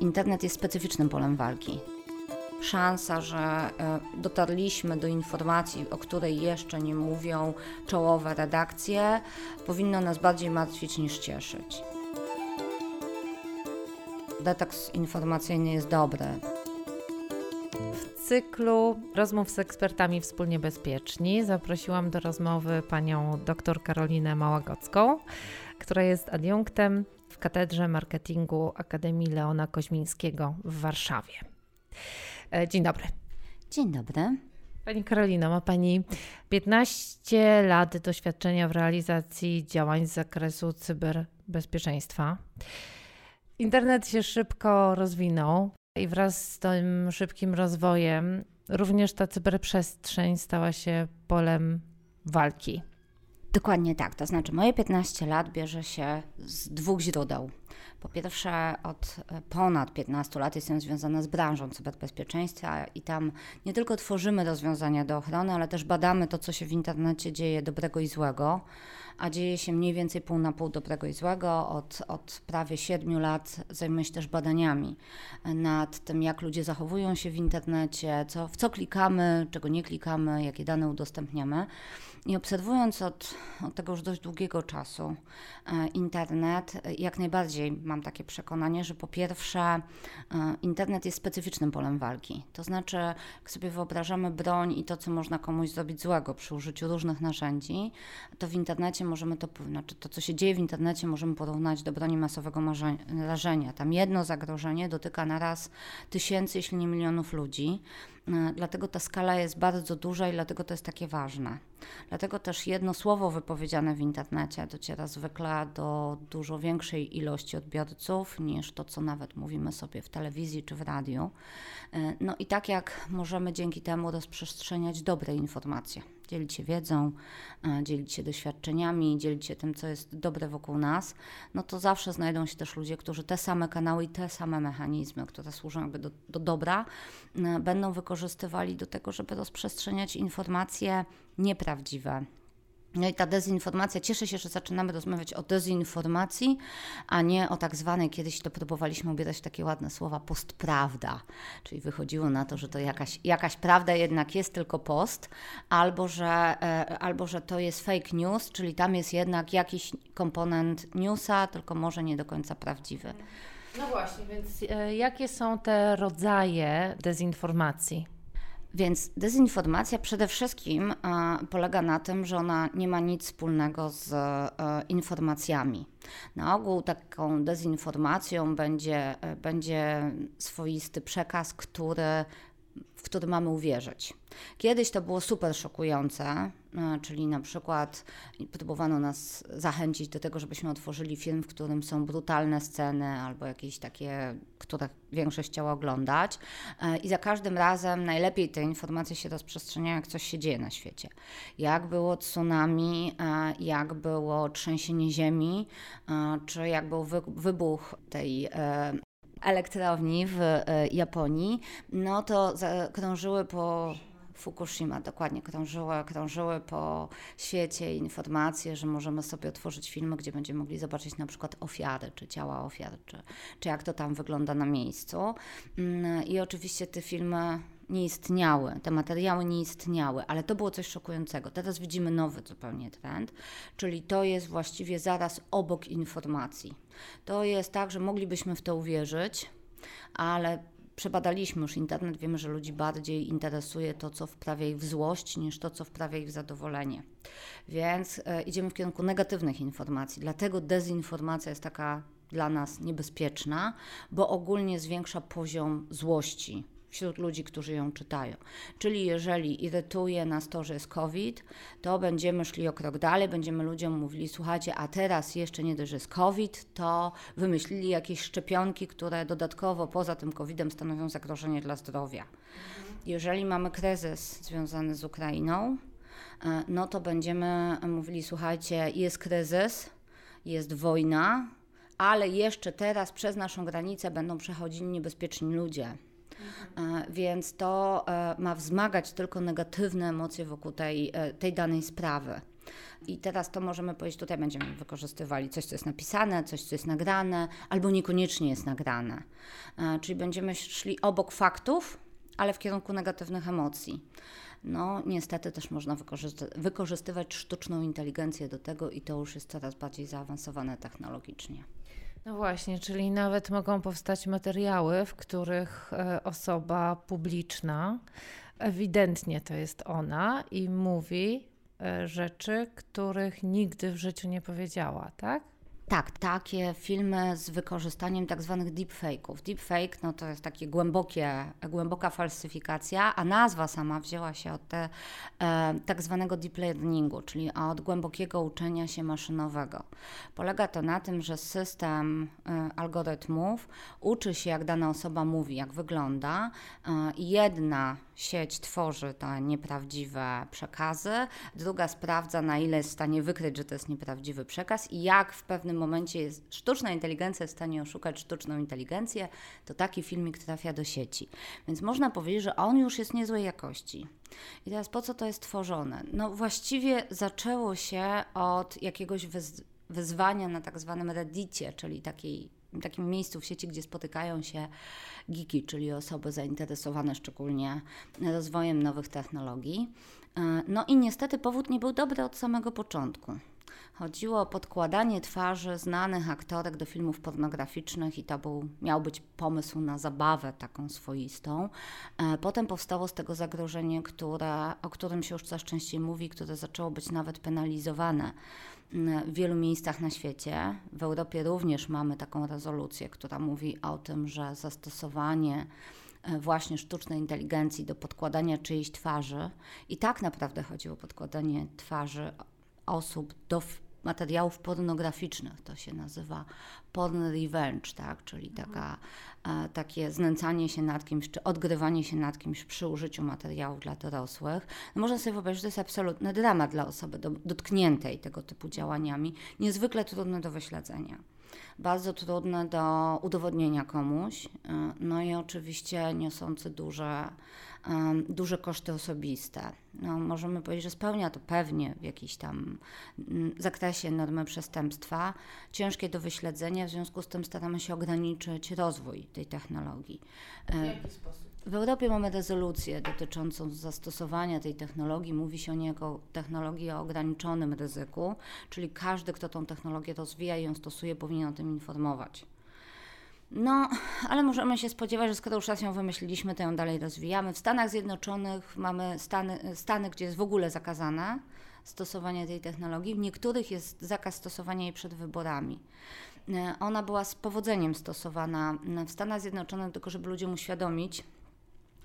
internet jest specyficznym polem walki. Szansa, że e, dotarliśmy do informacji, o której jeszcze nie mówią czołowe redakcje, powinno nas bardziej martwić niż cieszyć. Detoks informacyjny jest dobry. W cyklu rozmów z ekspertami wspólnie bezpieczni zaprosiłam do rozmowy panią dr Karolinę Małagocką, która jest adiunktem Katedrze Marketingu Akademii Leona Koźmińskiego w Warszawie. E, dzień dobry. Dzień dobry. Pani Karolino, ma Pani 15 lat doświadczenia w realizacji działań z zakresu cyberbezpieczeństwa. Internet się szybko rozwinął i wraz z tym szybkim rozwojem również ta cyberprzestrzeń stała się polem walki. Dokładnie tak. To znaczy, moje 15 lat bierze się z dwóch źródeł. Po pierwsze, od ponad 15 lat jestem związana z branżą cyberbezpieczeństwa i tam nie tylko tworzymy rozwiązania do ochrony, ale też badamy to, co się w internecie dzieje dobrego i złego, a dzieje się mniej więcej pół na pół dobrego i złego. Od, od prawie 7 lat zajmuję się też badaniami nad tym, jak ludzie zachowują się w internecie, co, w co klikamy, czego nie klikamy, jakie dane udostępniamy. I obserwując od, od tego już dość długiego czasu e, internet, jak najbardziej mam takie przekonanie, że po pierwsze e, internet jest specyficznym polem walki. To znaczy, jak sobie wyobrażamy broń i to, co można komuś zrobić złego przy użyciu różnych narzędzi, to w internecie możemy to, znaczy to, co się dzieje w internecie, możemy porównać do broni masowego rażenia. Tam jedno zagrożenie dotyka naraz tysięcy, jeśli nie milionów ludzi. E, dlatego ta skala jest bardzo duża i dlatego to jest takie ważne. Dlatego też jedno słowo wypowiedziane w internecie dociera zwykle do dużo większej ilości odbiorców niż to, co nawet mówimy sobie w telewizji czy w radiu. E, no i tak jak możemy dzięki temu rozprzestrzeniać dobre informacje dzielić się wiedzą, e, dzielić się doświadczeniami, dzielić się tym, co jest dobre wokół nas, no to zawsze znajdą się też ludzie, którzy te same kanały i te same mechanizmy, które służą jakby do, do dobra, e, będą wykorzystywali do tego, żeby rozprzestrzeniać informacje nieprawdziwe no i ta dezinformacja, cieszę się, że zaczynamy rozmawiać o dezinformacji, a nie o tak zwanej, kiedyś to próbowaliśmy ubierać takie ładne słowa, postprawda. Czyli wychodziło na to, że to jakaś, jakaś prawda jednak jest tylko post, albo że, e, albo że to jest fake news, czyli tam jest jednak jakiś komponent newsa, tylko może nie do końca prawdziwy. No właśnie, więc e, jakie są te rodzaje dezinformacji? Więc dezinformacja przede wszystkim polega na tym, że ona nie ma nic wspólnego z e, informacjami. Na ogół taką dezinformacją będzie, e, będzie swoisty przekaz, który w który mamy uwierzyć. Kiedyś to było super szokujące, e, czyli na przykład próbowano nas zachęcić do tego, żebyśmy otworzyli film, w którym są brutalne sceny albo jakieś takie, które większość chciała oglądać. E, I za każdym razem najlepiej te informacje się rozprzestrzeniają, jak coś się dzieje na świecie. Jak było tsunami, e, jak było trzęsienie ziemi, czy jak był wybuch tej elektrowni w e, Japonii, no to krążyły po Fukushima, dokładnie, krążyły, krążyły po świecie informacje, że możemy sobie otworzyć filmy, gdzie będziemy mogli zobaczyć na przykład ofiary, czy ciała ofiar, czy, czy jak to tam wygląda na miejscu. Mm, I oczywiście te filmy nie istniały, te materiały nie istniały, ale to było coś szokującego. Teraz widzimy nowy zupełnie trend, czyli to jest właściwie zaraz obok informacji. To jest tak, że moglibyśmy w to uwierzyć, ale przebadaliśmy już internet, wiemy, że ludzi bardziej interesuje to, co wprawia ich w złość, niż to, co wprawia ich w zadowolenie. Więc e, idziemy w kierunku negatywnych informacji, dlatego dezinformacja jest taka dla nas niebezpieczna, bo ogólnie zwiększa poziom złości wśród ludzi, którzy ją czytają. Czyli jeżeli irytuje nas to, że jest COVID, to będziemy szli o krok dalej, będziemy ludziom mówili, słuchajcie, a teraz jeszcze nie dość, że jest COVID, to wymyślili jakieś szczepionki, które dodatkowo poza tym COVIDem stanowią zagrożenie dla zdrowia. Jeżeli mamy kryzys związany z Ukrainą, e, no to będziemy mówili, słuchajcie, jest kryzys, jest wojna, ale jeszcze teraz przez naszą granicę będą przechodzili niebezpieczni ludzie więc to e, ma wzmagać tylko negatywne emocje wokół tej, e, tej danej sprawy. I teraz to możemy powiedzieć, tutaj będziemy wykorzystywali coś, co jest napisane, coś, co jest nagrane, albo niekoniecznie jest nagrane. E, czyli będziemy szli obok faktów, ale w kierunku negatywnych emocji. No, niestety też można wykorzystywać sztuczną inteligencję do tego i to już jest coraz bardziej zaawansowane technologicznie. No właśnie, czyli nawet mogą powstać materiały, w których e, osoba publiczna, ewidentnie to jest ona i mówi e, rzeczy, których nigdy w życiu nie powiedziała, tak? Tak, takie filmy z wykorzystaniem tak zwanych deepfake'ów. Deepfake no to jest takie głębokie, głęboka falsyfikacja, a nazwa sama wzięła się od te, e, tak zwanego deep learningu, czyli od głębokiego uczenia się maszynowego. Polega to na tym, że system e, algorytmów uczy się, jak dana osoba mówi, jak wygląda. E, jedna sieć tworzy te nieprawdziwe przekazy, druga sprawdza, na ile jest w stanie wykryć, że to jest nieprawdziwy przekaz i jak w pewnym momencie jest sztuczna inteligencja w stanie oszukać sztuczną inteligencję, to taki filmik trafia do sieci. Więc można powiedzieć, że on już jest niezłej jakości. I teraz po co to jest tworzone? No właściwie zaczęło się od jakiegoś wyz wyzwania na tak zwanym reddicie, czyli takiej takim miejscu w sieci, gdzie spotykają się geeki, czyli osoby zainteresowane szczególnie rozwojem nowych technologii. E, no i niestety powód nie był dobry od samego początku. Chodziło o podkładanie twarzy znanych aktorek do filmów pornograficznych i to był, miał być pomysł na zabawę taką swoistą. E, potem powstało z tego zagrożenie, które, o którym się już coraz częściej mówi, które zaczęło być nawet penalizowane w wielu miejscach na świecie. W Europie również mamy taką rezolucję, która mówi o tym, że zastosowanie e, właśnie sztucznej inteligencji do podkładania czyjejś twarzy i tak naprawdę chodzi o podkładanie twarzy osób do materiałów pornograficznych. To się nazywa porn revenge, tak? czyli mhm. taka, e, takie znęcanie się nad kimś, czy odgrywanie się nad kimś przy użyciu materiałów dla dorosłych. No można sobie wyobrazić, że to jest absolutny dramat dla osoby do, dotkniętej tego typu działaniami, niezwykle trudne do wyśledzenia bardzo trudne do udowodnienia komuś, e, no i oczywiście niosący duże duże koszty osobiste. No, możemy powiedzieć, że spełnia to pewnie w jakiś tam mm, zakresie normy przestępstwa, ciężkie do wyśledzenia, w związku z tym staramy się ograniczyć rozwój tej technologii. W e, jaki sposób? W Europie mamy rezolucję dotyczącą zastosowania tej technologii. Mówi się o niej jako technologii o ograniczonym ryzyku, czyli każdy, kto tą technologię rozwija i ją stosuje, powinien o tym informować. No, ale możemy się spodziewać, że skoro już raz ją wymyśliliśmy, to ją dalej rozwijamy. W Stanach Zjednoczonych mamy stany, stany gdzie jest w ogóle zakazane stosowanie tej technologii. W niektórych jest zakaz stosowania jej przed wyborami. E, ona była z powodzeniem stosowana w Stanach Zjednoczonych, tylko żeby ludziom uświadomić,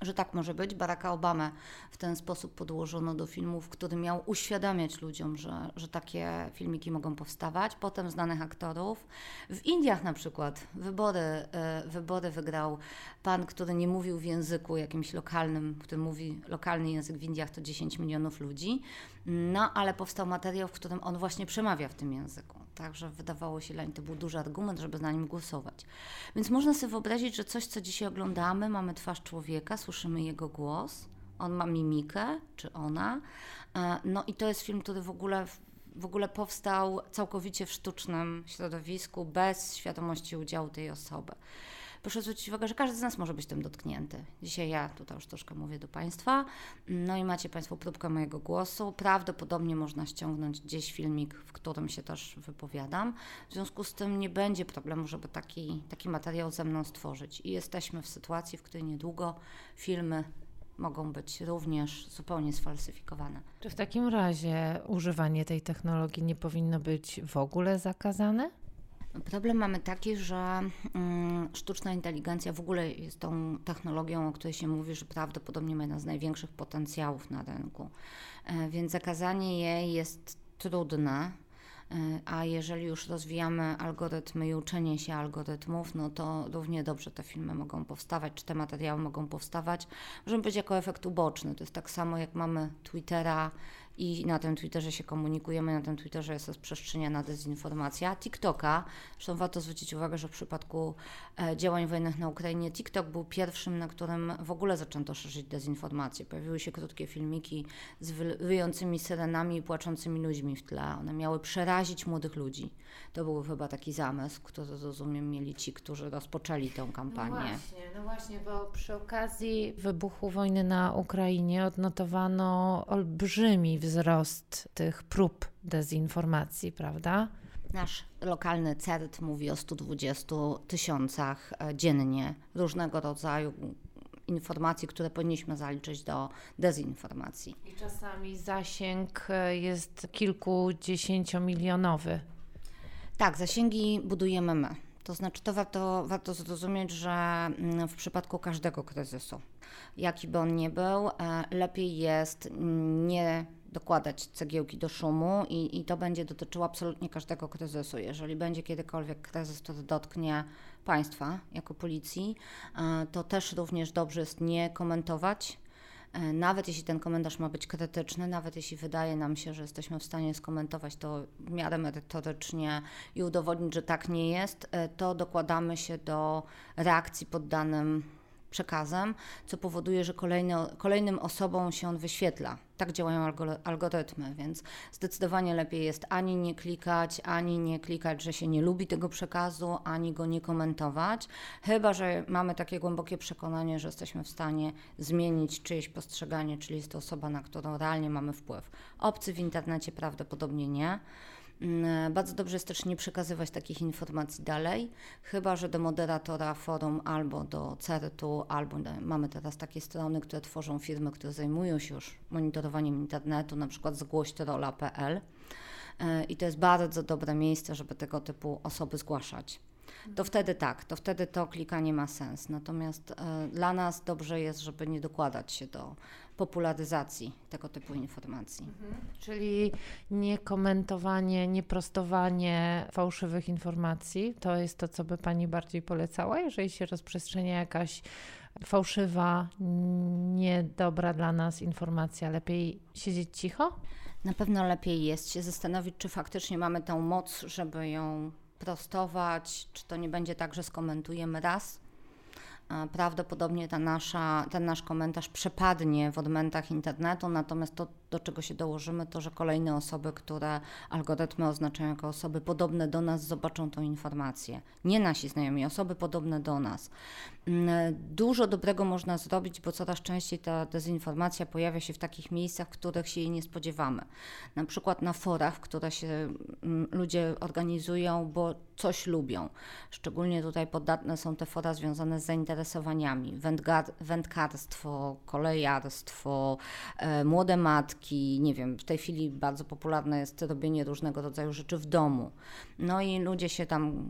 że tak może być. Baracka Obama w ten sposób podłożono do filmów, który miał uświadamiać ludziom, że, że takie filmiki mogą powstawać. Potem znanych aktorów. W Indiach na przykład wybory, e, wybory wygrał pan, który nie mówił w języku jakimś lokalnym, który mówi lokalny język w Indiach to 10 milionów ludzi. No, ale powstał materiał, w którym on właśnie przemawia w tym języku. Także wydawało się dla nich to był duży argument, żeby na nim głosować. Więc można sobie wyobrazić, że coś, co dzisiaj oglądamy, mamy twarz człowieka, słyszymy jego głos, on ma mimikę, czy ona. E, no i to jest film, który w ogóle w ogóle powstał całkowicie w sztucznym środowisku, bez świadomości udziału tej osoby proszę zwrócić uwagę, że każdy z nas może być tym dotknięty. Dzisiaj ja tutaj już troszkę mówię do Państwa, no i macie Państwo próbkę mojego głosu. Prawdopodobnie można ściągnąć gdzieś filmik, w którym się też wypowiadam. W związku z tym nie będzie problemu, żeby taki, taki materiał ze mną stworzyć. I jesteśmy w sytuacji, w której niedługo filmy mogą być również zupełnie sfalsyfikowane. Czy w takim razie używanie tej technologii nie powinno być w ogóle zakazane? Problem mamy taki, że mm, sztuczna inteligencja w ogóle jest tą technologią, o której się mówi, że prawdopodobnie ma jeden z największych potencjałów na rynku. E, więc zakazanie jej jest trudne. E, a jeżeli już rozwijamy algorytmy i uczenie się algorytmów, no to równie dobrze te filmy mogą powstawać, czy te materiały mogą powstawać, możemy powiedzieć jako efekt uboczny. To jest tak samo jak mamy Twittera, i na tym Twitterze się komunikujemy, na tym Twitterze jest rozprzestrzeniana dezinformacja. TikToka, zresztą warto zwrócić uwagę, że w przypadku e, działań wojennych na Ukrainie TikTok był pierwszym, na którym w ogóle zaczęto szerzyć dezinformację. Pojawiły się krótkie filmiki z wyjącymi syrenami i płaczącymi ludźmi w tle. One miały przerazić młodych ludzi. To był chyba taki zamysł, który rozumiem mieli ci, którzy rozpoczęli tę kampanię. No właśnie, no właśnie, bo przy okazji wybuchu wojny na Ukrainie odnotowano olbrzymi wzrost tych prób dezinformacji, prawda? Nasz lokalny CERT mówi o 120 tysiącach e, dziennie różnego rodzaju informacji, które powinniśmy zaliczyć do dezinformacji. I czasami zasięg e, jest kilkudziesięciomilionowy. Tak, zasięgi budujemy my. To znaczy, to warto, warto zrozumieć, że mm, w przypadku każdego kryzysu, jaki by on nie był, e, lepiej jest nie dokładać cegiełki do szumu i, i to będzie dotyczyło absolutnie każdego kryzysu. Jeżeli będzie kiedykolwiek kryzys, który dotknie państwa jako policji, e, to też również dobrze jest nie komentować E, nawet jeśli ten komentarz ma być krytyczny, nawet jeśli wydaje nam się, że jesteśmy w stanie skomentować to w miarę merytorycznie i udowodnić, że tak nie jest, e, to dokładamy się do reakcji pod danym przekazem, co powoduje, że kolejny, kolejnym osobom się on wyświetla. Tak działają algorytmy, więc zdecydowanie lepiej jest ani nie klikać, ani nie klikać, że się nie lubi tego przekazu, ani go nie komentować, chyba że mamy takie głębokie przekonanie, że jesteśmy w stanie zmienić czyjeś postrzeganie, czyli jest to osoba, na którą realnie mamy wpływ. Obcy w internecie prawdopodobnie nie. Mm, bardzo dobrze jest też nie przekazywać takich informacji dalej, chyba że do moderatora forum albo do CERT-u, albo mamy teraz takie strony, które tworzą firmy, które zajmują się już monitorowaniem internetu, na przykład zgłośtrola.pl e, i to jest bardzo dobre miejsce, żeby tego typu osoby zgłaszać to wtedy tak, to wtedy to klikanie ma sens. Natomiast e, dla nas dobrze jest, żeby nie dokładać się do popularyzacji tego typu informacji. Mhm. Czyli nie komentowanie, nie prostowanie fałszywych informacji, to jest to, co by Pani bardziej polecała, jeżeli się rozprzestrzenia jakaś fałszywa, niedobra dla nas informacja, lepiej siedzieć cicho? Na pewno lepiej jest się zastanowić, czy faktycznie mamy tą moc, żeby ją prostować, czy to nie będzie tak, że skomentujemy raz. Prawdopodobnie ta nasza, ten nasz komentarz przepadnie w odmętach internetu, natomiast to do czego się dołożymy, to że kolejne osoby, które algorytmy oznaczają jako osoby podobne do nas, zobaczą tą informację. Nie nasi znajomi, osoby podobne do nas. Mm, dużo dobrego można zrobić, bo coraz częściej ta dezinformacja pojawia się w takich miejscach, w których się jej nie spodziewamy. Na przykład na forach, które się mm, ludzie organizują, bo coś lubią. Szczególnie tutaj podatne są te fora związane z zainteresowaniami. wędkarstwo, kolejarstwo, e, młode matki, nie wiem, w tej chwili bardzo popularne jest robienie różnego rodzaju rzeczy w domu. No i ludzie się tam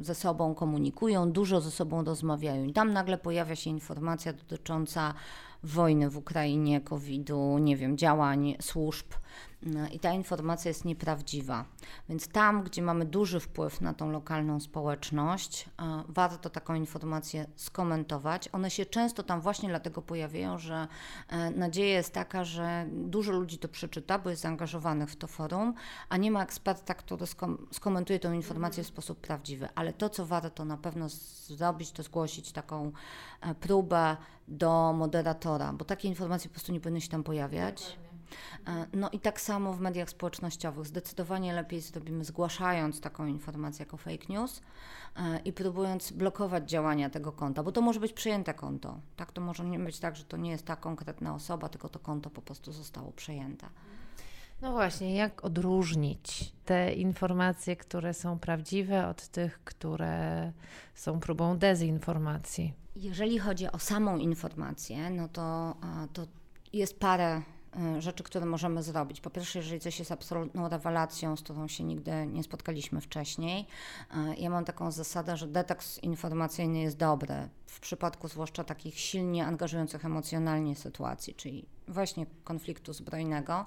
ze sobą komunikują, dużo ze sobą rozmawiają. I tam nagle pojawia się informacja dotycząca wojny w Ukrainie, COVID-u, nie wiem, działań służb no i ta informacja jest nieprawdziwa. Więc tam, gdzie mamy duży wpływ na tą lokalną społeczność, e, warto taką informację skomentować. One się często tam właśnie dlatego pojawiają, że e, nadzieja jest taka, że dużo ludzi to przeczyta, bo jest zaangażowanych w to forum, a nie ma eksperta, który skomentuje tę informację w sposób prawdziwy. Ale to, co warto na pewno zrobić, to zgłosić taką e, próbę do moderatora, bo takie informacje po prostu nie powinny się tam pojawiać. E, no i tak samo w mediach społecznościowych. Zdecydowanie lepiej zrobimy zgłaszając taką informację jako fake news e, i próbując blokować działania tego konta, bo to może być przejęte konto. Tak, to może nie być tak, że to nie jest ta konkretna osoba, tylko to konto po prostu zostało przejęte. No właśnie, jak odróżnić te informacje, które są prawdziwe, od tych, które są próbą dezinformacji? Jeżeli chodzi o samą informację, no to, to jest parę E, rzeczy, które możemy zrobić. Po pierwsze, jeżeli coś jest absolutną rewelacją, z którą się nigdy nie spotkaliśmy wcześniej, ja mam taką zasadę, że detoks informacyjny jest dobry w przypadku zwłaszcza takich silnie angażujących emocjonalnie sytuacji, czyli właśnie konfliktu zbrojnego,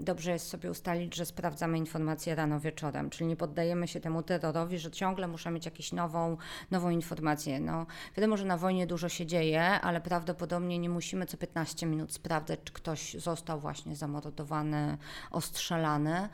dobrze jest sobie ustalić, że sprawdzamy informacje rano wieczorem, czyli nie poddajemy się temu terrorowi, że ciągle muszę mieć jakąś nową, nową informację. No, wiadomo, że na wojnie dużo się dzieje, ale prawdopodobnie nie musimy co 15 minut sprawdzać, czy ktoś został właśnie zamordowany, ostrzelany,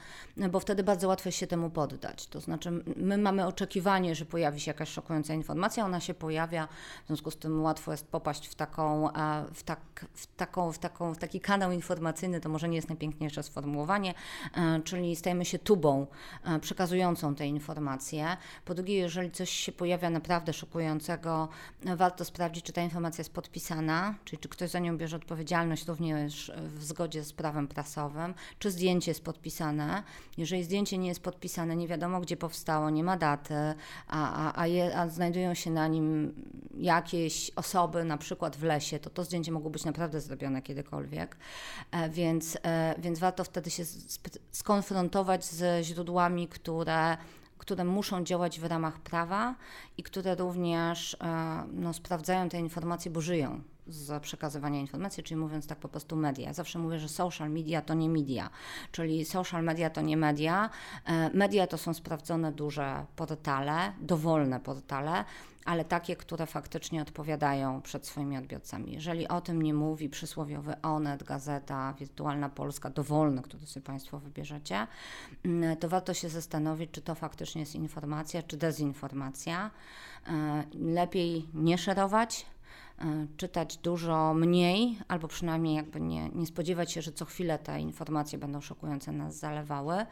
bo wtedy bardzo łatwo się temu poddać. To znaczy, my mamy oczekiwanie, że pojawi się jakaś szokująca informacja, ona się pojawia, w związku z tym łatwo jest popaść w taką, e, w tak, w taką, w taką, w taki kanał informacyjny, to może nie jest najpiękniejsze sformułowanie, e, czyli stajemy się tubą e, przekazującą te informacje. Po drugie, jeżeli coś się pojawia naprawdę szokującego, e, warto sprawdzić, czy ta informacja jest podpisana, czyli czy ktoś za nią bierze odpowiedzialność również w zgodzie z prawem prasowym, czy zdjęcie jest podpisane. Jeżeli zdjęcie nie jest podpisane, nie wiadomo gdzie powstało, nie ma daty, a, a, a, je, a znajdują się na nim jakieś osoby, na przykład w lesie, to to zdjęcie mogło być naprawdę zrobione kiedykolwiek, więc, więc warto wtedy się skonfrontować ze źródłami, które, które muszą działać w ramach prawa i które również e, no, sprawdzają te informacje, bo żyją z przekazywania informacji, czyli mówiąc tak po prostu media. Zawsze mówię, że social media to nie media, czyli social media to nie media. E, media to są sprawdzone duże portale, dowolne portale, ale takie, które faktycznie odpowiadają przed swoimi odbiorcami. Jeżeli o tym nie mówi przysłowiowy Onet, Gazeta, Wirtualna Polska, dowolny, który sobie Państwo wybierzecie, mm, to warto się zastanowić, czy to faktycznie jest informacja, czy dezinformacja. E, lepiej nie szerować, czytać dużo mniej, albo przynajmniej jakby nie, nie spodziewać się, że co chwilę te informacje będą szokujące nas zalewały.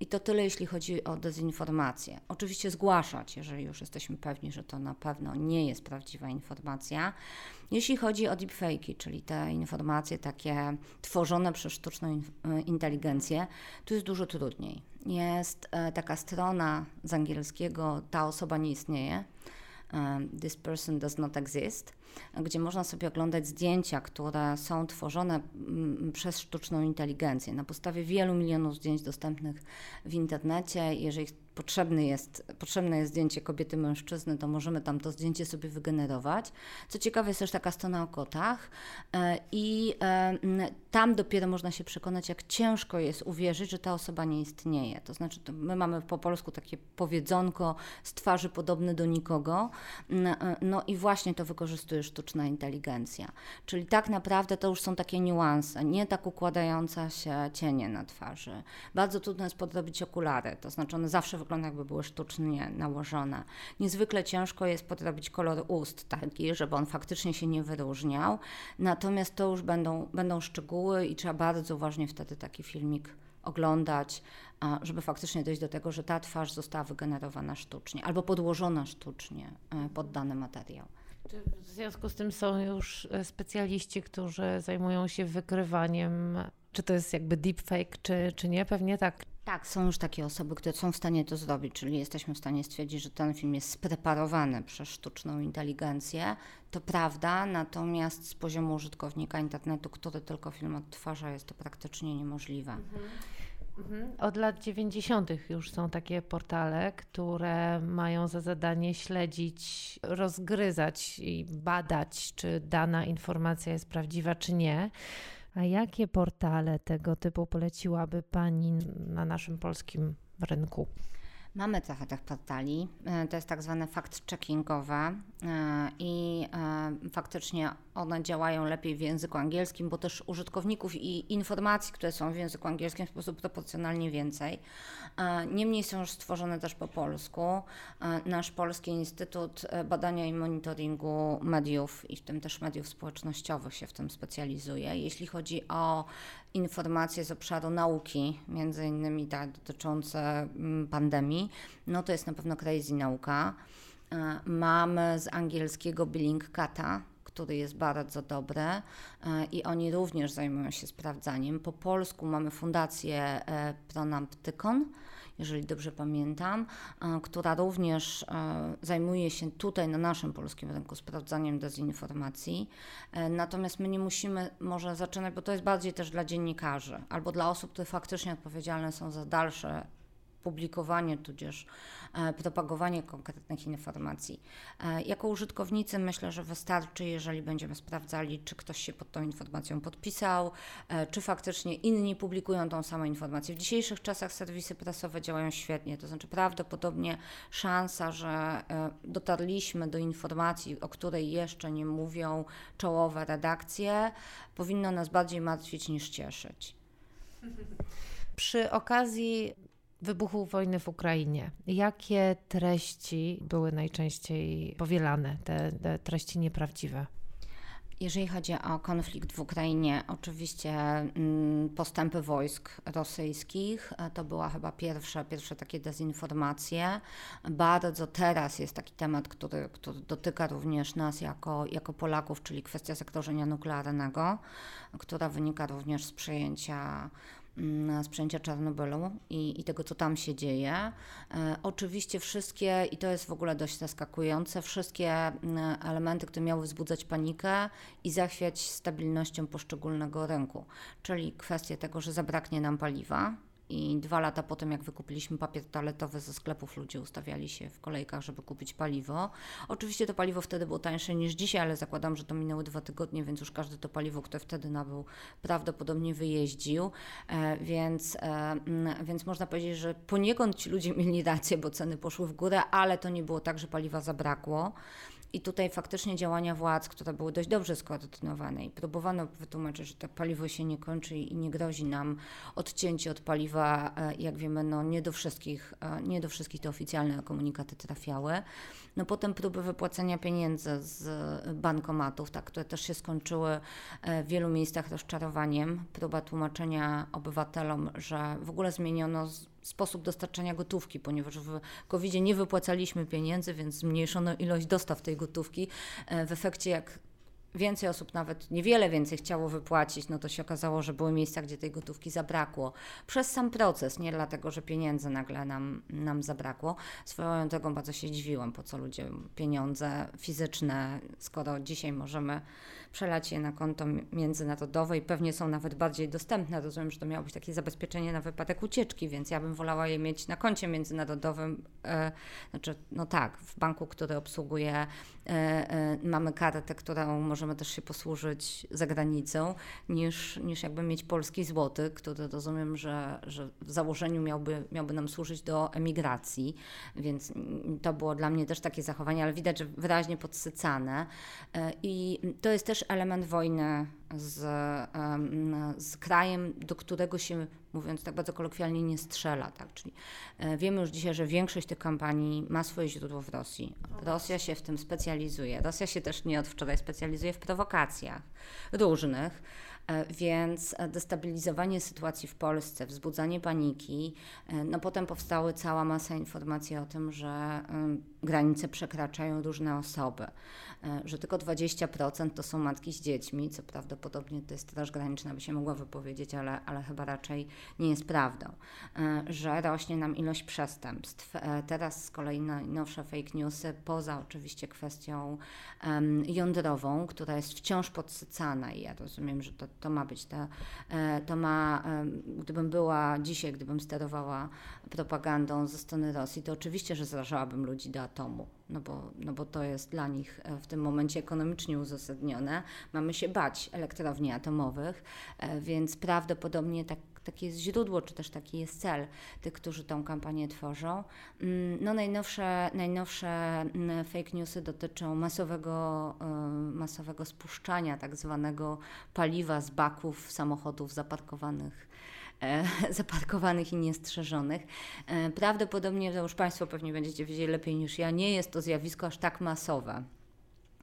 I to tyle, jeśli chodzi o dezinformację. Oczywiście zgłaszać, jeżeli już jesteśmy pewni, że to na pewno nie jest prawdziwa informacja. Jeśli chodzi o deepfake'i, czyli te informacje takie tworzone przez sztuczną e, inteligencję, tu jest dużo trudniej. Jest e, taka strona z angielskiego, ta osoba nie istnieje This Person Does Not Exist, gdzie można sobie oglądać zdjęcia, które są tworzone mm, przez sztuczną inteligencję na podstawie wielu milionów zdjęć dostępnych w internecie. Jeżeli potrzebny jest, potrzebne jest zdjęcie kobiety, mężczyzny, to możemy tam to zdjęcie sobie wygenerować. Co ciekawe, jest też taka strona o kotach e, i e, tam dopiero można się przekonać, jak ciężko jest uwierzyć, że ta osoba nie istnieje. To znaczy, to my mamy po polsku takie powiedzonko z twarzy podobny do nikogo, e, no i właśnie to wykorzystuje sztuczna inteligencja. Czyli tak naprawdę to już są takie niuanse, nie tak układająca się cienie na twarzy. Bardzo trudno jest podrobić okulary, to znaczy one zawsze wygląda jakby były sztucznie nałożone. Niezwykle ciężko jest podrobić kolor ust taki, żeby on faktycznie się nie wyróżniał, natomiast to już będą, będą szczegóły i trzeba bardzo uważnie wtedy taki filmik oglądać, żeby faktycznie dojść do tego, że ta twarz została wygenerowana sztucznie albo podłożona sztucznie e, pod dany materiał. Czy w związku z tym są już e, specjaliści, którzy zajmują się wykrywaniem, czy to jest jakby deepfake, czy, czy nie? Pewnie tak. Tak, są już takie osoby, które są w stanie to zrobić, czyli jesteśmy w stanie stwierdzić, że ten film jest spreparowany przez sztuczną inteligencję. To prawda, natomiast z poziomu użytkownika internetu, który tylko film odtwarza, jest to praktycznie niemożliwe. Mhm. Mhm. Od lat 90. już są takie portale, które mają za zadanie śledzić, rozgryzać i badać, czy dana informacja jest prawdziwa, czy nie. A jakie portale tego typu poleciłaby Pani na naszym polskim rynku? Mamy trochę tych portali. E, to jest tak zwane fact-checkingowe e, i e, faktycznie one działają lepiej w języku angielskim, bo też użytkowników i informacji, które są w języku angielskim w sposób proporcjonalnie więcej. Niemniej są już stworzone też po polsku. Nasz Polski Instytut Badania i Monitoringu Mediów i w tym też mediów społecznościowych się w tym specjalizuje. Jeśli chodzi o informacje z obszaru nauki, między innymi tak, dotyczące mm, pandemii, no to jest na pewno crazy nauka. E, mamy z angielskiego Billing Kata, który jest bardzo dobry e, i oni również zajmują się sprawdzaniem. Po polsku mamy fundację e, Pronamptykon, jeżeli dobrze pamiętam, e, która również zajmuje się tutaj na naszym polskim rynku sprawdzaniem dezinformacji. Natomiast my nie musimy może zaczynać, bo to jest bardziej też dla dziennikarzy albo dla osób, które faktycznie odpowiedzialne są za dalsze publikowanie tudzież e, propagowanie konkretnych informacji. E, jako użytkownicy myślę, że wystarczy, jeżeli będziemy sprawdzali, czy ktoś się pod tą informacją podpisał, e, czy faktycznie inni publikują tą samą informację. W dzisiejszych czasach serwisy prasowe działają świetnie, to znaczy prawdopodobnie szansa, że dotarliśmy do informacji, o której jeszcze nie mówią czołowe redakcje, powinno nas bardziej martwić niż cieszyć. Przy okazji wybuchu wojny w Ukrainie, jakie treści były najczęściej powielane, te, te treści nieprawdziwe? Jeżeli chodzi o konflikt w Ukrainie, oczywiście mm, postępy wojsk rosyjskich e, to była chyba pierwsza, pierwsze takie dezinformacje. Bardzo teraz jest taki temat, który, który dotyka również nas jako, jako Polaków, czyli kwestia zagrożenia nuklearnego, która wynika również z przejęcia Mm, sprzęcia Czarnobylu i, i tego, co tam się dzieje. E, oczywiście wszystkie, i to jest w ogóle dość zaskakujące, wszystkie mm, elementy, które miały wzbudzać panikę i zachwiać stabilnością poszczególnego rynku, czyli kwestie tego, że zabraknie nam paliwa, i dwa lata po tym, jak wykupiliśmy papier toaletowy ze sklepów, ludzie ustawiali się w kolejkach, żeby kupić paliwo. Oczywiście to paliwo wtedy było tańsze niż dzisiaj, ale zakładam, że to minęły dwa tygodnie, więc już każdy to paliwo, które wtedy nabył, prawdopodobnie wyjeździł. E, więc, e, więc można powiedzieć, że poniekąd ci ludzie mieli rację, bo ceny poszły w górę, ale to nie było tak, że paliwa zabrakło. I tutaj faktycznie działania władz, które były dość dobrze skoordynowane i próbowano wytłumaczyć, że to paliwo się nie kończy i nie grozi nam odcięcie od paliwa, e, jak wiemy, no nie do wszystkich, e, nie do wszystkich te oficjalne komunikaty trafiały. No potem próby wypłacenia pieniędzy z bankomatów, tak, które też się skończyły e, w wielu miejscach rozczarowaniem. Próba tłumaczenia obywatelom, że w ogóle zmieniono sposób dostarczania gotówki, ponieważ w covid nie wypłacaliśmy pieniędzy, więc zmniejszono ilość dostaw tej gotówki. E, w efekcie, jak więcej osób, nawet niewiele więcej chciało wypłacić, no to się okazało, że były miejsca, gdzie tej gotówki zabrakło. Przez sam proces, nie dlatego, że pieniędzy nagle nam, nam zabrakło. Swoją drogą bardzo się dziwiłam, po co ludzie pieniądze fizyczne, skoro dzisiaj możemy przelać je na konto międzynarodowe i pewnie są nawet bardziej dostępne. Rozumiem, że to miało być takie zabezpieczenie na wypadek ucieczki, więc ja bym wolała je mieć na koncie międzynarodowym. E, znaczy, no tak, w banku, który obsługuje, e, e, mamy kartę, którą możemy też się posłużyć za granicą, niż, niż jakby mieć polski złoty, który rozumiem, że, że w założeniu miałby, miałby nam służyć do emigracji, więc to było dla mnie też takie zachowanie, ale widać, że wyraźnie podsycane. E, I to jest też element wojny z, z krajem, do którego się, mówiąc tak bardzo kolokwialnie, nie strzela. Tak? Czyli e, wiemy już dzisiaj, że większość tych kampanii ma swoje źródło w Rosji. Rosja się w tym specjalizuje. Rosja się też nie od wczoraj specjalizuje w prowokacjach różnych. E, więc destabilizowanie sytuacji w Polsce, wzbudzanie paniki, e, no potem powstały cała masa informacji o tym, że granice przekraczają różne osoby. E, że tylko 20% to są matki z dziećmi, co prawdopodobnie to jest Straż Graniczna by się mogła wypowiedzieć, ale, ale chyba raczej nie jest prawdą, e, że rośnie nam ilość przestępstw. E, teraz z kolei najnowsze fake newsy, poza oczywiście kwestią jądrową, która jest wciąż podsycana i ja rozumiem, że to, to ma być ta, to ma, gdybym była dzisiaj, gdybym sterowała propagandą ze strony Rosji, to oczywiście, że zrażałabym ludzi do atomu no bo, no bo to jest dla nich e, w tym momencie ekonomicznie uzasadnione. Mamy się bać elektrowni atomowych, e, więc prawdopodobnie tak, takie jest źródło, czy też taki jest cel tych, którzy tą kampanię tworzą. Mm, no najnowsze, najnowsze mm, fake newsy dotyczą masowego, e, masowego spuszczania tak zwanego paliwa z baków samochodów zaparkowanych zaparkowanych i niestrzeżonych. E, prawdopodobnie, to już Państwo pewnie będziecie wiedzieli lepiej niż ja, nie jest to zjawisko aż tak masowe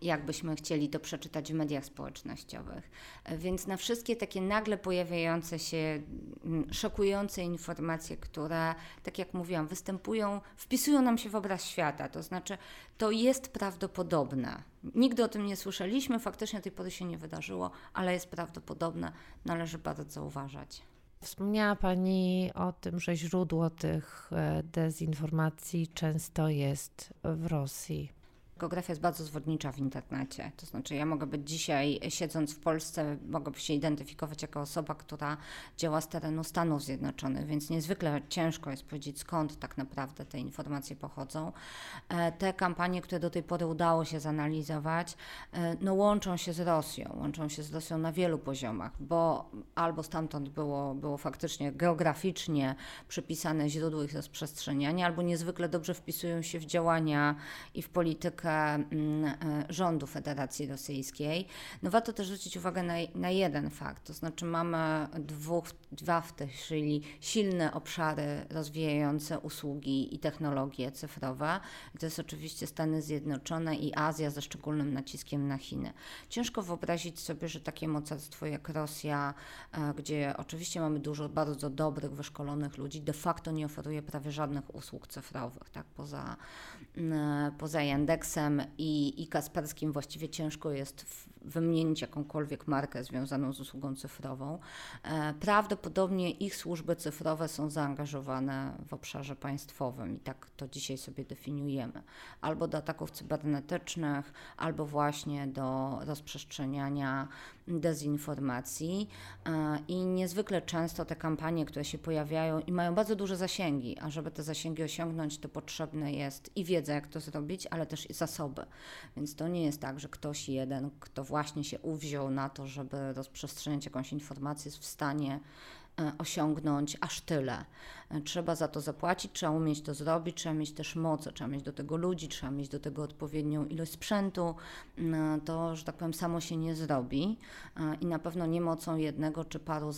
jakbyśmy chcieli to przeczytać w mediach społecznościowych. E, więc na wszystkie takie nagle pojawiające się mm, szokujące informacje, które, tak jak mówiłam, występują, wpisują nam się w obraz świata. To znaczy, to jest prawdopodobne. Nigdy o tym nie słyszeliśmy, faktycznie tej pory się nie wydarzyło, ale jest prawdopodobne. Należy bardzo uważać. Wspomniała Pani o tym, że źródło tych e, dezinformacji często jest w Rosji. Geografia jest bardzo zwodnicza w internecie. To znaczy, ja mogę być dzisiaj, siedząc w Polsce, mogę się identyfikować jako osoba, która działa z terenu Stanów Zjednoczonych, więc niezwykle ciężko jest powiedzieć, skąd tak naprawdę te informacje pochodzą. E, te kampanie, które do tej pory udało się zanalizować, e, no łączą się z Rosją, łączą się z Rosją na wielu poziomach, bo albo stamtąd było, było faktycznie geograficznie przypisane źródło ich rozprzestrzeniania, albo niezwykle dobrze wpisują się w działania i w politykę mm, e, rządu Federacji Rosyjskiej. No warto też zwrócić uwagę na, na jeden fakt, to znaczy mamy dwóch, dwa w chwili silne obszary rozwijające usługi i technologie cyfrowe. to jest oczywiście Stany Zjednoczone i Azja ze szczególnym naciskiem na Chiny. Ciężko wyobrazić sobie, że takie mocarstwo jak Rosja, e, gdzie oczywiście mamy dużo bardzo dobrych, wyszkolonych ludzi, de facto nie oferuje prawie żadnych usług cyfrowych, tak, poza, mm, poza I, i Kasperskim właściwie ciężko jest wymienić jakąkolwiek markę związaną z usługą cyfrową. E, prawdopodobnie ich służby cyfrowe są zaangażowane w obszarze państwowym i tak to dzisiaj sobie definiujemy. Albo do ataków cybernetycznych, albo właśnie do rozprzestrzeniania dezinformacji e, i niezwykle często te kampanie, które się pojawiają i mają bardzo duże zasięgi, a żeby te zasięgi osiągnąć, to potrzebne jest i wiedza, jak to zrobić, ale też i zasoby. Więc to nie jest tak, że ktoś jeden, kto właśnie się uwziął na to, żeby rozprzestrzeniać jakąś informację, jest w stanie E, osiągnąć aż tyle. E, trzeba za to zapłacić, trzeba umieć to zrobić, trzeba mieć też moce, trzeba mieć do tego ludzi, trzeba mieć do tego odpowiednią ilość sprzętu. E, to, że tak powiem, samo się nie zrobi i na pewno nie mocą jednego czy paru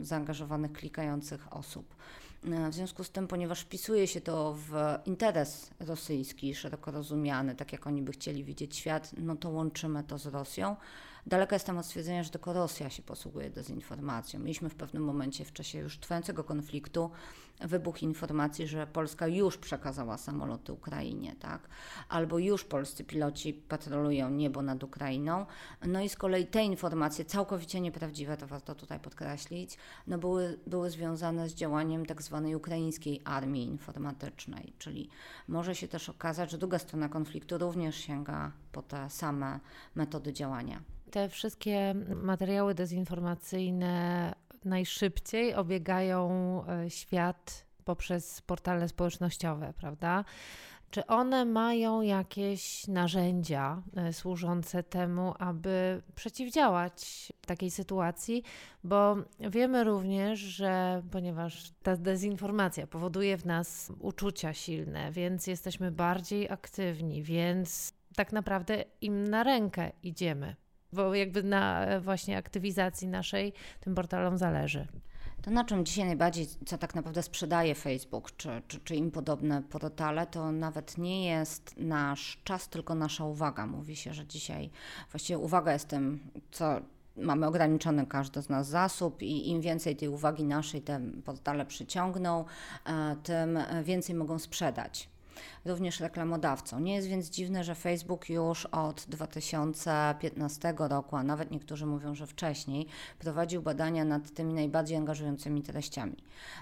zaangażowanych, klikających osób. W związku z tym, ponieważ wpisuje się to w interes rosyjski, szeroko rozumiany, tak jak oni by chcieli widzieć świat, no to łączymy to z Rosją. Daleka jestem od stwierdzenia, że tylko Rosja się posługuje dezinformacją. Mieliśmy w pewnym momencie w czasie już trwającego konfliktu wybuch informacji, że Polska już przekazała samoloty Ukrainie, tak? Albo już polscy piloci patrolują niebo nad Ukrainą. No i z kolei te informacje, całkowicie nieprawdziwe, to warto tutaj podkreślić, no były, były związane z działaniem tak zwanej ukraińskiej armii informatycznej, czyli może się też okazać, że druga strona konfliktu również sięga po te same metody działania. Te wszystkie materiały dezinformacyjne najszybciej obiegają e, świat poprzez portale społecznościowe, prawda? Czy one mają jakieś narzędzia e, służące temu, aby przeciwdziałać takiej sytuacji? Bo wiemy również, że ponieważ ta dezinformacja powoduje w nas uczucia silne, więc jesteśmy bardziej aktywni, więc tak naprawdę im na rękę idziemy bo jakby na właśnie aktywizacji naszej tym portalom zależy. To na czym dzisiaj najbardziej, co tak naprawdę sprzedaje Facebook, czy, czy, czy im podobne portale, to nawet nie jest nasz czas, tylko nasza uwaga. Mówi się, że dzisiaj właściwie uwaga jest tym, co mamy ograniczony każdy z nas zasób i im więcej tej uwagi naszej te portale przyciągną, e, tym więcej mogą sprzedać również reklamodawcą. Nie jest więc dziwne, że Facebook już od 2015 roku, a nawet niektórzy mówią, że wcześniej, prowadził badania nad tymi najbardziej angażującymi treściami.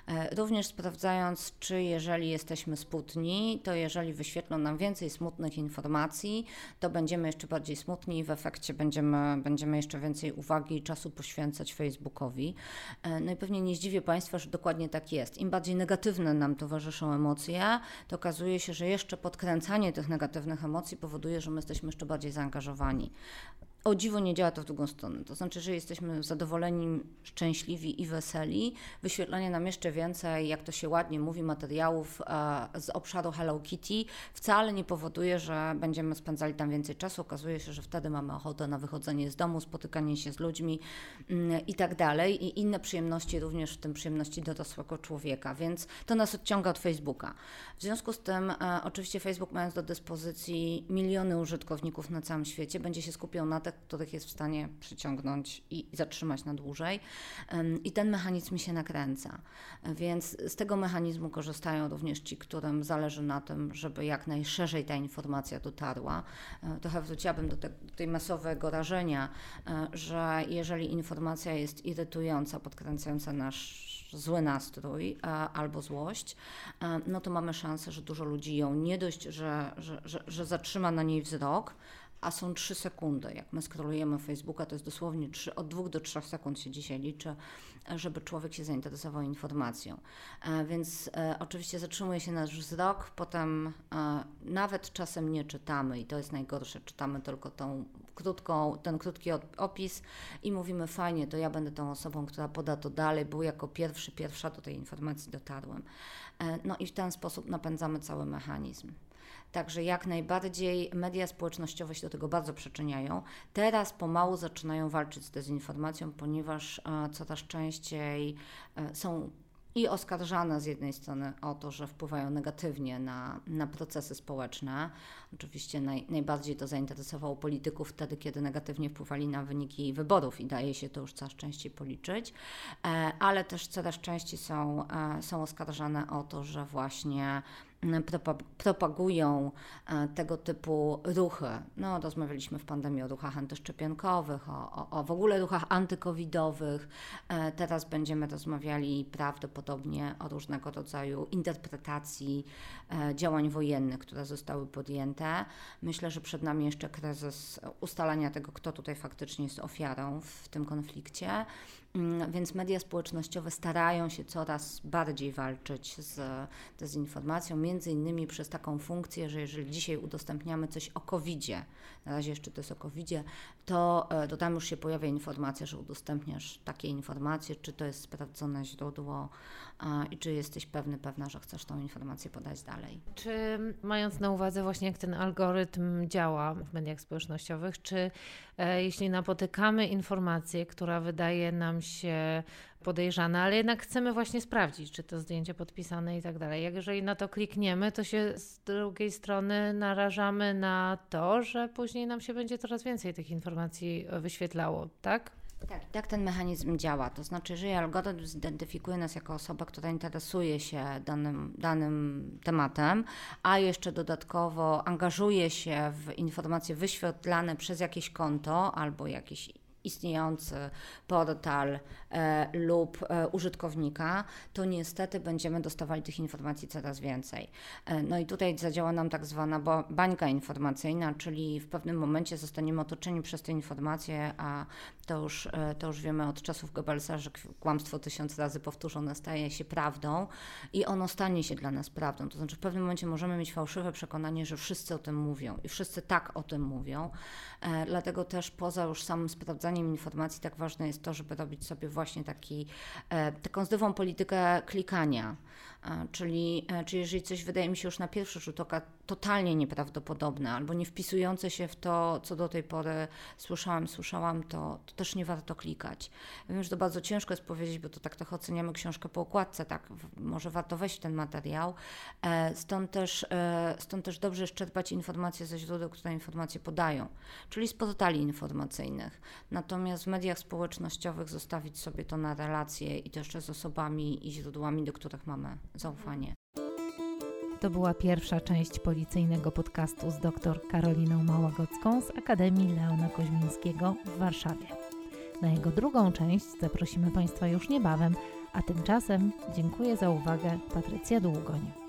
E, również sprawdzając, czy jeżeli jesteśmy smutni, to jeżeli wyświetlą nam więcej smutnych informacji, to będziemy jeszcze bardziej smutni i w efekcie będziemy, będziemy jeszcze więcej uwagi i czasu poświęcać Facebookowi. E, no i pewnie nie zdziwię Państwa, że dokładnie tak jest. Im bardziej negatywne nam towarzyszą emocje, to okazuje się, że jeszcze podkręcanie tych negatywnych emocji powoduje, że my jesteśmy jeszcze bardziej zaangażowani o dziwo nie działa to w drugą stronę. To znaczy, że jesteśmy zadowoleni, szczęśliwi i weseli, wyświetlanie nam jeszcze więcej, jak to się ładnie mówi, materiałów e, z obszaru Hello Kitty wcale nie powoduje, że będziemy spędzali tam więcej czasu. Okazuje się, że wtedy mamy ochotę na wychodzenie z domu, spotykanie się z ludźmi mm, i tak dalej. I inne przyjemności, również w tym przyjemności dorosłego człowieka, więc to nas odciąga od Facebooka. W związku z tym, e, oczywiście Facebook mając do dyspozycji miliony użytkowników na całym świecie, będzie się skupiał na tych, których jest w stanie przyciągnąć i zatrzymać na dłużej. I ten mechanizm się nakręca. Więc z tego mechanizmu korzystają również ci, którym zależy na tym, żeby jak najszerzej ta informacja dotarła. E, trochę wróciłabym do, te, do tej masowego rażenia, e, że jeżeli informacja jest irytująca, podkręcająca nasz zły nastrój albo złość, no to mamy szansę, że dużo ludzi ją nie dość, że, że, że, że zatrzyma na niej wzrok, a są 3 sekundy. Jak my skrolujemy Facebooka, to jest dosłownie 3, od 2 do 3 sekund się dzisiaj liczy, żeby człowiek się zainteresował informacją. E, więc e, oczywiście zatrzymuje się nasz wzrok, potem e, nawet czasem nie czytamy i to jest najgorsze, czytamy tylko tą krótką, ten krótki opis i mówimy fajnie, to ja będę tą osobą, która poda to dalej, bo jako pierwszy, pierwsza do tej informacji dotarłem. No i w ten sposób napędzamy cały mechanizm. Także jak najbardziej media społecznościowe się do tego bardzo przyczyniają. Teraz pomału zaczynają walczyć z dezinformacją, ponieważ e, coraz częściej e, są i oskarżane z jednej strony o to, że wpływają negatywnie na, na procesy społeczne. Oczywiście naj, najbardziej to zainteresowało polityków wtedy, kiedy negatywnie wpływali na wyniki wyborów i daje się to już coraz częściej policzyć, e, ale też coraz częściej są, są oskarżane o to, że właśnie propagują e, tego typu ruchy. No, rozmawialiśmy w pandemii o ruchach antyszczepionkowych, o, o, o w ogóle ruchach antykowidowych. E, teraz będziemy rozmawiali prawdopodobnie o różnego rodzaju interpretacji e, działań wojennych, które zostały podjęte. Myślę, że przed nami jeszcze kryzys ustalania tego, kto tutaj faktycznie jest ofiarą w tym konflikcie. Mm, więc media społecznościowe starają się coraz bardziej walczyć z dezinformacją, między innymi przez taką funkcję, że jeżeli dzisiaj udostępniamy coś o COVID-zie, na razie jeszcze to jest o COVID-zie, to, e, to tam już się pojawia informacja, że udostępniasz takie informacje, czy to jest sprawdzone źródło i czy jesteś pewny, pewna, że chcesz tą informację podać dalej. Czy mając na uwadze właśnie jak ten algorytm działa w mediach społecznościowych, czy e, jeśli napotykamy informację, która wydaje nam się podejrzana, ale jednak chcemy właśnie sprawdzić, czy to zdjęcie podpisane i tak dalej. Jeżeli na to klikniemy, to się z drugiej strony narażamy na to, że później nam się będzie coraz więcej tych informacji wyświetlało, tak? Tak, tak ten mechanizm działa. To znaczy, jeżeli algorytm zidentyfikuje nas jako osobę, która interesuje się danym, danym tematem, a jeszcze dodatkowo angażuje się w informacje wyświetlane przez jakieś konto albo jakieś istniejący portal e, lub e, użytkownika, to niestety będziemy dostawali tych informacji coraz więcej. E, no i tutaj zadziała nam tak zwana bańka informacyjna, czyli w pewnym momencie zostaniemy otoczeni przez te informacje, a to już, e, to już wiemy od czasów Goebbelsa, że kłamstwo tysiąc razy powtórzone staje się prawdą i ono stanie się dla nas prawdą. To znaczy w pewnym momencie możemy mieć fałszywe przekonanie, że wszyscy o tym mówią i wszyscy tak o tym mówią. E, dlatego też poza już samym sprawdzaniem informacji tak ważne jest to, żeby robić sobie właśnie taki, e, taką zdrową politykę klikania. Czyli, czyli jeżeli coś wydaje mi się już na pierwszy rzut oka totalnie nieprawdopodobne albo nie wpisujące się w to, co do tej pory słyszałam, słyszałam, to, to też nie warto klikać. Wiem, że to bardzo ciężko jest powiedzieć, bo to tak trochę oceniamy książkę po okładce, tak, może warto wejść w ten materiał. E, stąd też, e, stąd też dobrze jest czerpać informacje ze źródeł, które informacje podają, czyli z portali informacyjnych. Natomiast w mediach społecznościowych zostawić sobie to na relacje i to jeszcze z osobami i źródłami, do których mamy zaufanie. To była pierwsza część policyjnego podcastu z dr Karoliną Małagocką z Akademii Leona Koźmińskiego w Warszawie. Na jego drugą część zaprosimy Państwa już niebawem, a tymczasem dziękuję za uwagę Patrycja Długoń.